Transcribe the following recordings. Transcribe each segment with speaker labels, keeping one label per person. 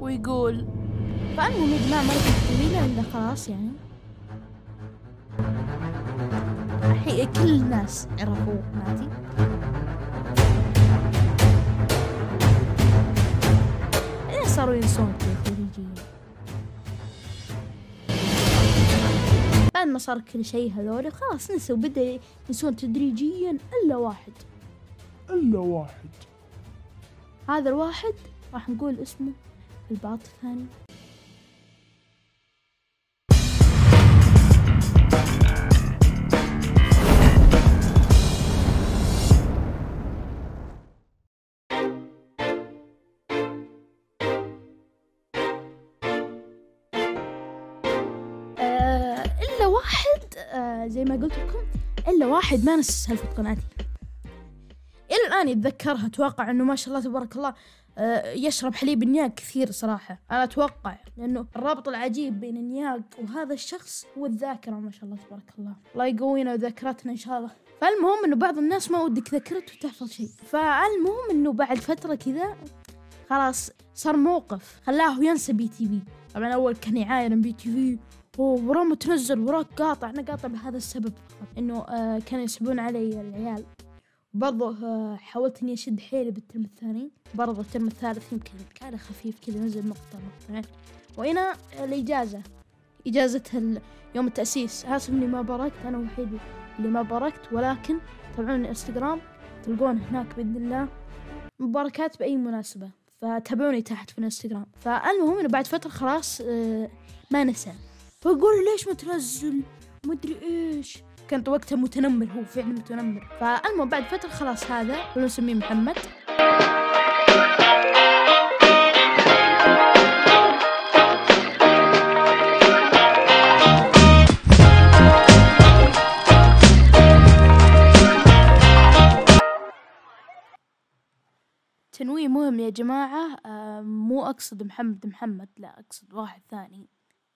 Speaker 1: ويقول فالمهم يا جماعة مرة طويلة إلا خلاص يعني. الحين كل الناس عرفوا نادي بعدين صاروا ينسون تدريجيا بعد ما صار كل شيء هذول خلاص نسوا بدأ ينسون تدريجيا إلا واحد.
Speaker 2: إلا واحد.
Speaker 1: هذا الواحد راح نقول اسمه الباط الثاني آه، إلا واحد آه، زي ما قلت لكم إلا واحد ما نسى سالفة قناتي إلى الآن يتذكرها أتوقع إنه ما شاء الله تبارك الله يشرب حليب النياق كثير صراحة. أنا أتوقع لأنه الرابط العجيب بين النياق وهذا الشخص هو الذاكرة ما شاء الله تبارك الله. الله يقوينا وذاكرتنا إن شاء الله. فالمهم إنه بعض الناس ما ودك ذكرت وتحفظ شيء. فالمهم إنه بعد فترة كذا خلاص صار موقف. خلاه ينسى BTV. طبعا أول كان يعاين BTV. وراه متنزل وراك قاطع. أنا قاطع بهذا السبب إنه آه كانوا يسحبون علي العيال. برضه آه حاولت إني أشد حيلي بالترم الثاني. برضه الترم الثالث يمكن كان خفيف كذا نزل مقطع مقطعين وهنا الإجازة. إجازة ال- يوم التأسيس. أسف إني ما باركت أنا وحيد اللي ما باركت. ولكن تابعوني إنستغرام. تلقون هناك بإذن الله مباركات بأي مناسبة. فتابعوني تحت في الإنستغرام. فالمهم إنه بعد فترة خلاص آه ما نسى. فأقول ليش ما تنزل؟ مدري إيش. كان وقتها متنمر هو فعلا متنمر. فالمهم بعد فترة خلاص هذا خلونا نسميه محمد. تنويه مهم يا جماعة آه، مو أقصد محمد محمد لا أقصد واحد ثاني.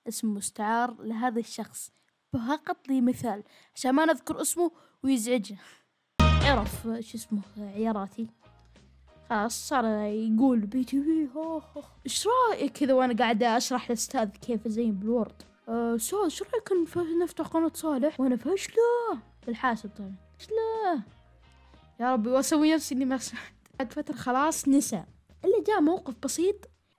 Speaker 1: اسم مستعار لهذا الشخص. فقط لي مثال عشان ما نذكر اسمه ويزعجه عرف شو اسمه عياراتي. خلاص صار يقول BTV. إيش رأيك كذا وأنا قاعدة أشرح للاستاذ كيف ازين بال Word أه أستاذ إيش رأيك نف- نفتح قناة صالح؟ وأنا فاشلة بالحاسب طبعا. فاشلة يا ربي وأسوي نفسي إني ما سمعت. بعد فترة خلاص نسى. إلا جاء موقف بسيط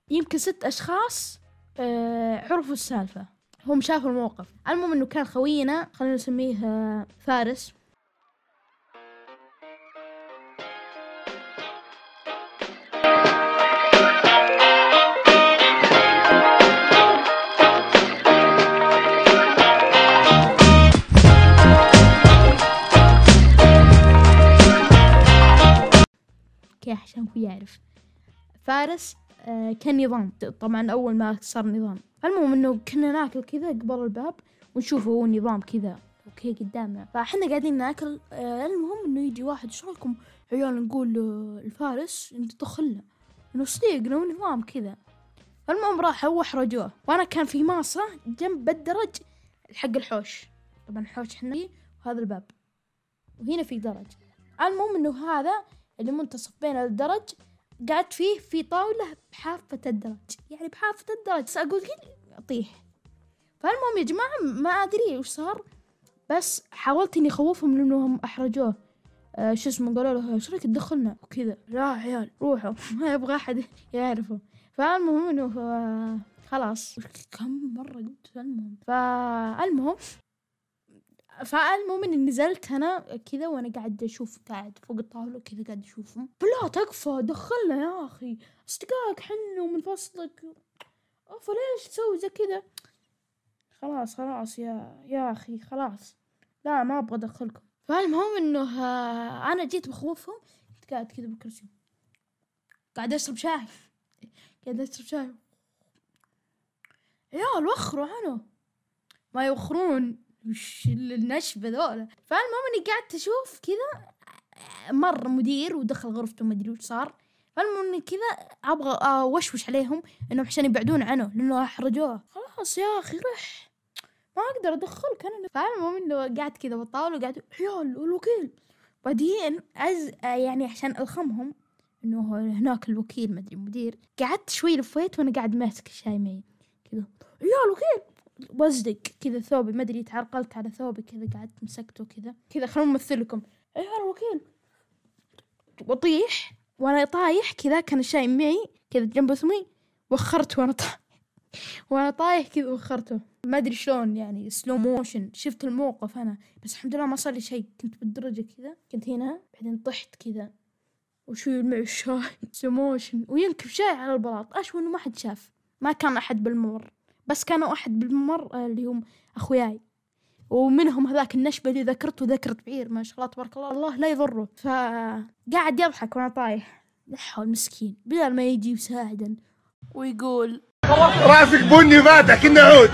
Speaker 1: يمكن ست أشخاص آه، عرفوا السالفة. هم شافوا الموقف. المهم إنه كان خوينا خلينا نسميه آه، فارس. كي عشان هو يعرف. فارس آه، كان نظام. طبعا أول ما صار نظام. المهم إنه كنا ناكل كذا قبل الباب ونشوفه هو نظام كذا. أوكي قدامنا. فإحنا قاعدين ناكل آه، المهم إنه يجي واحد إيش رأيكم عيال نقول الفارس ندخلنا إنه صديقنا ونظام كذا. المهم راحوا واحرجوه وأنا كان في ماصة جنب الدرج حق الحوش. طبعا الحوش إحنا فيه وهذا الباب. وهنا في درج. المهم إنه هذا اللي منتصف بين الدرج قعدت فيه في طاولة بحافة الدرج. يعني بحافة الدرج. بس أقول أطيح فالمهم يا جماعة ما أدري وش صار بس حاولت إني أخوفهم لأنهم أحرجوه. آه شو اسمه قالوا له إيش رأيك تدخلنا؟ وكذا. لا عيال روحوا. ما يبغى أحد يعرفه. فالمهم إنه آه خلاص. كم مرة قلت المهم؟ فالمهم فالمهم اني نزلت أنا كذا وأنا قاعد أشوف قاعد فوق الطاولة كذا قاعد اشوفهم لا تكفى دخلنا يا أخي. أصدقائك حنا ومن فصلك اوف ليش تسوي زي كذا خلاص خلاص يا يا أخي خلاص. لا ما أبغى أدخلكم. فالمهم إنه آه، أنا جيت بخوفهم. كنت قاعد كذا بالكرسي قاعد أشرب شاي. قاعد أشرب شاي. عيال وخروا عنه ما يوخرون. وش النشبة ذولا. فالمهم إني قعدت أشوف كذا مر مدير ودخل غرفته ما أدري وش صار. فالمهم إني كذا أبغى أوشوش عليهم إنهم عشان يبعدون عنه لأنه أحرجوه. خلاص يا أخي رح. ما أقدر أدخلك أنا. فالمهم إنه قاعد كذا بالطاولة وقاعد عيال الوكيل. بعدين عز يعني عشان ألخمهم إنه هناك الوكيل ما أدري مدير. قعدت شوي لفيت وأنا قاعد ماسك الشاي معي كذا يا الوكيل بصدق كذا ثوبي ما أدري تعرقلت على ثوبي كذا قعدت مسكته كذا. كذا خلونا نمثل لكم. ايها الوكيل وطيح وأنا طايح كذا كان الشاي معي كذا جنب ثمي وخرت وأنا طايح. وأنا طايح كذا وخرته. ما أدري شلون يعني slow motion شفت الموقف أنا. بس الحمد لله ما صار لي شيء. كنت بالدرجة كذا. كنت هنا بعدين طحت كذا. وشوي مع الشاي؟ slow motion وينكب شاي على البلاط. اشوى إنه ما حد شاف. ما كان أحد بالممر بس كانوا أحد بالممر آه، اللي هم أخوياي. ومنهم هذاك النشبة اللي ذكرته ذكرت بعير ما شاء الله تبارك الله الله لا يضره. فقاعد يضحك وأنا طايح. لحول مسكين بدل ما يجي يساعدن. ويقول
Speaker 3: راسك بني فاتح كنا عود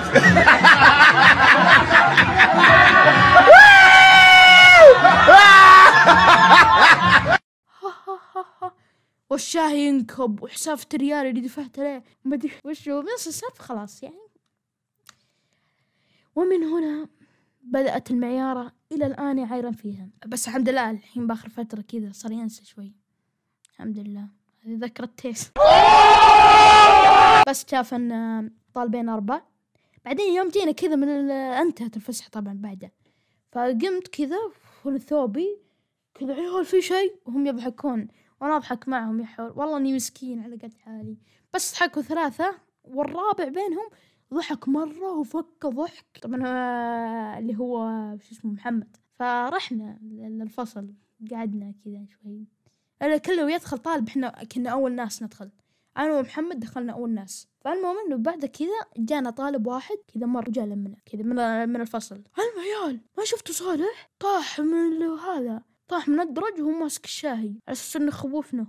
Speaker 1: ينكب وحسافة الريال اللي دفعت عليه. ما أدري وش هو. بس السالفة خلاص يعني. ومن هنا بدأت المعيارة إلى الآن يعايرن فيها. بس الحمد لله الحين بآخر فترة كذا صار ينسى شوي. الحمد لله. هذه ذكرى تيس بس شاف أن طالبين أربع بعدين يوم جينا كذا من انتهت الفسحة طبعا بعدها فقمت كذا فول ثوبي كذا عيال في شيء؟ وهم يضحكون. وأنا أضحك معهم يا حول. والله إني مسكين على قد حالي. بس ضحكوا ثلاثة والرابع بينهم ضحك مرة وفك ضحك. طبعا اللي هو شو اسمه محمد. فرحنا للفصل قعدنا كذا شوي. الا كله يدخل طالب إحنا كنا أول ناس ندخل. أنا ومحمد دخلنا أول ناس. فالمهم إنه بعد كذا جانا طالب واحد كذا مر جاء لمنا كذا من من الفصل. المعيال ما شفتوا صالح؟ طاح من هذا. طاح من الدرج وهو ماسك الشاهي. على أساس إنه خوفنا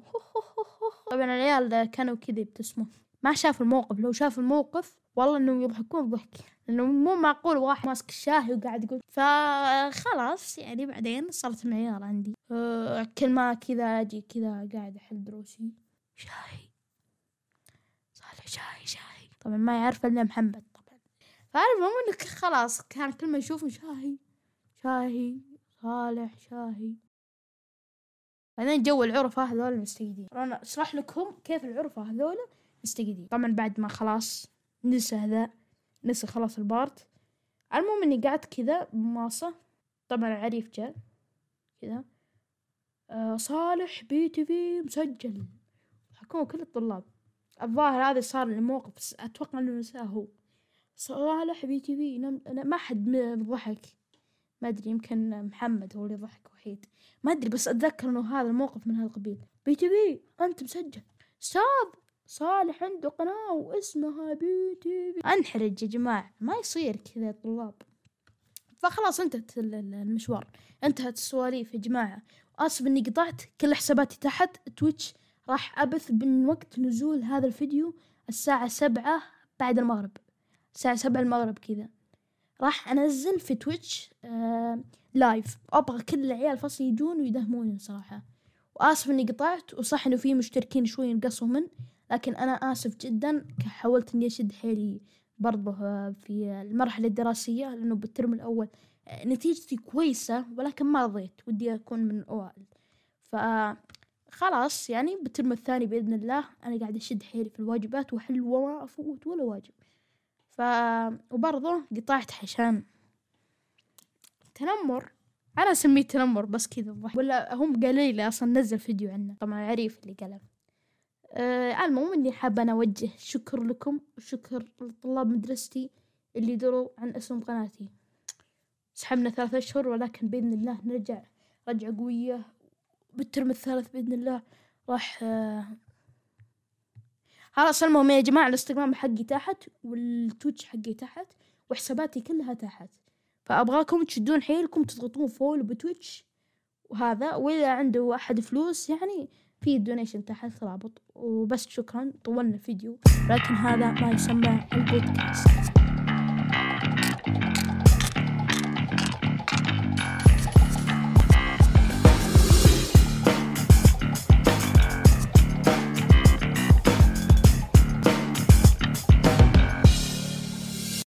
Speaker 1: طبعا العيال كانوا كذا يبتسمون ما شاف الموقف. لو شاف الموقف والله إنهم يضحكون ضحك. لأنه مو معقول واحد ماسك الشاهي وقاعد يقول. فخلاص يعني بعدين صارت معيار عندي. أه، كل ما كذا أجي كذا قاعد أحل دروسي. شاهي. صالح شاهي شاهي. طبعا ما يعرف إلا محمد طبعا. فالمهم إنه خلاص كان كل ما يشوفه شاهي. شاهي صالح شاهي. بعدين جو العرفة هذول مستقيدين أنا أشرح لكم كيف العرفة هذول مستقيدين طبعا بعد ما خلاص نسى ذا نسى خلاص البارت. المهم إني قعدت كذا بماصة طبعا العريف جاء كذا. آه صالح بي تي في مسجل. حكوا كل الطلاب. الظاهر هذا صار لي موقف بس أتوقع إنه نساه هو. صالح BTV ما حد ضحك ما أدري يمكن محمد هو اللي ضحك وحيد. ما أدري بس أتذكر إنه هذا الموقف من هذا القبيل BTV أنت مسجل. أستاذ صالح عنده قناة واسمها BTV أنحرج يا جماعة ما يصير كذا يا طلاب. فخلاص انتهت ال- ال- المشوار. انتهت السواليف يا جماعة. آسف إني قطعت كل حساباتي تحت. Twitch راح أبث من وقت نزول هذا الفيديو الساعة سبعة بعد المغرب. الساعة سبعة المغرب كذا. راح انزل في Twitch آه live أبغى كل العيال الفصل يجون ويدهموني صراحة. وآسف إني قطعت وصح إنه في مشتركين شوي نقصوا من لكن أنا آسف جدا حاولت إني أشد حيلي برضه آه، في المرحلة الدراسية لأنه بالترم الأول آه، نتيجتي كويسة ولكن ما رضيت. ودي أكون من الاوائل ف خلاص يعني بالترم الثاني بإذن الله أنا قاعد أشد حيلي في الواجبات وأحل وما أفوت ولا واجب. ف وبرضه قطعت عشان تنمر أنا أسميه تنمر بس كذا. ولا هم قالوا لي أصلا نزل فيديو عنه. طبعا عريف اللي قاله. آه المهم إني حابة أنا أوجه شكر لكم وشكر لطلاب مدرستي اللي دروا عن اسم قناتي. سحبنا ثلاثة أشهر ولكن بإذن الله نرجع رجعة قوية. بالترم الثالث بإذن الله راح آه، خلاص المهم يا جماعة الإنستغرام حقي تحت وال Twitch حقي تحت وحساباتي كلها تحت. فأبغاكم تشدون حيلكم تضغطون follow ب Twitch وهذا وإذا عنده أحد فلوس يعني في donation تحت رابط. وبس شكرا طولنا الفيديو لكن هذا ما يسمى البودكاست.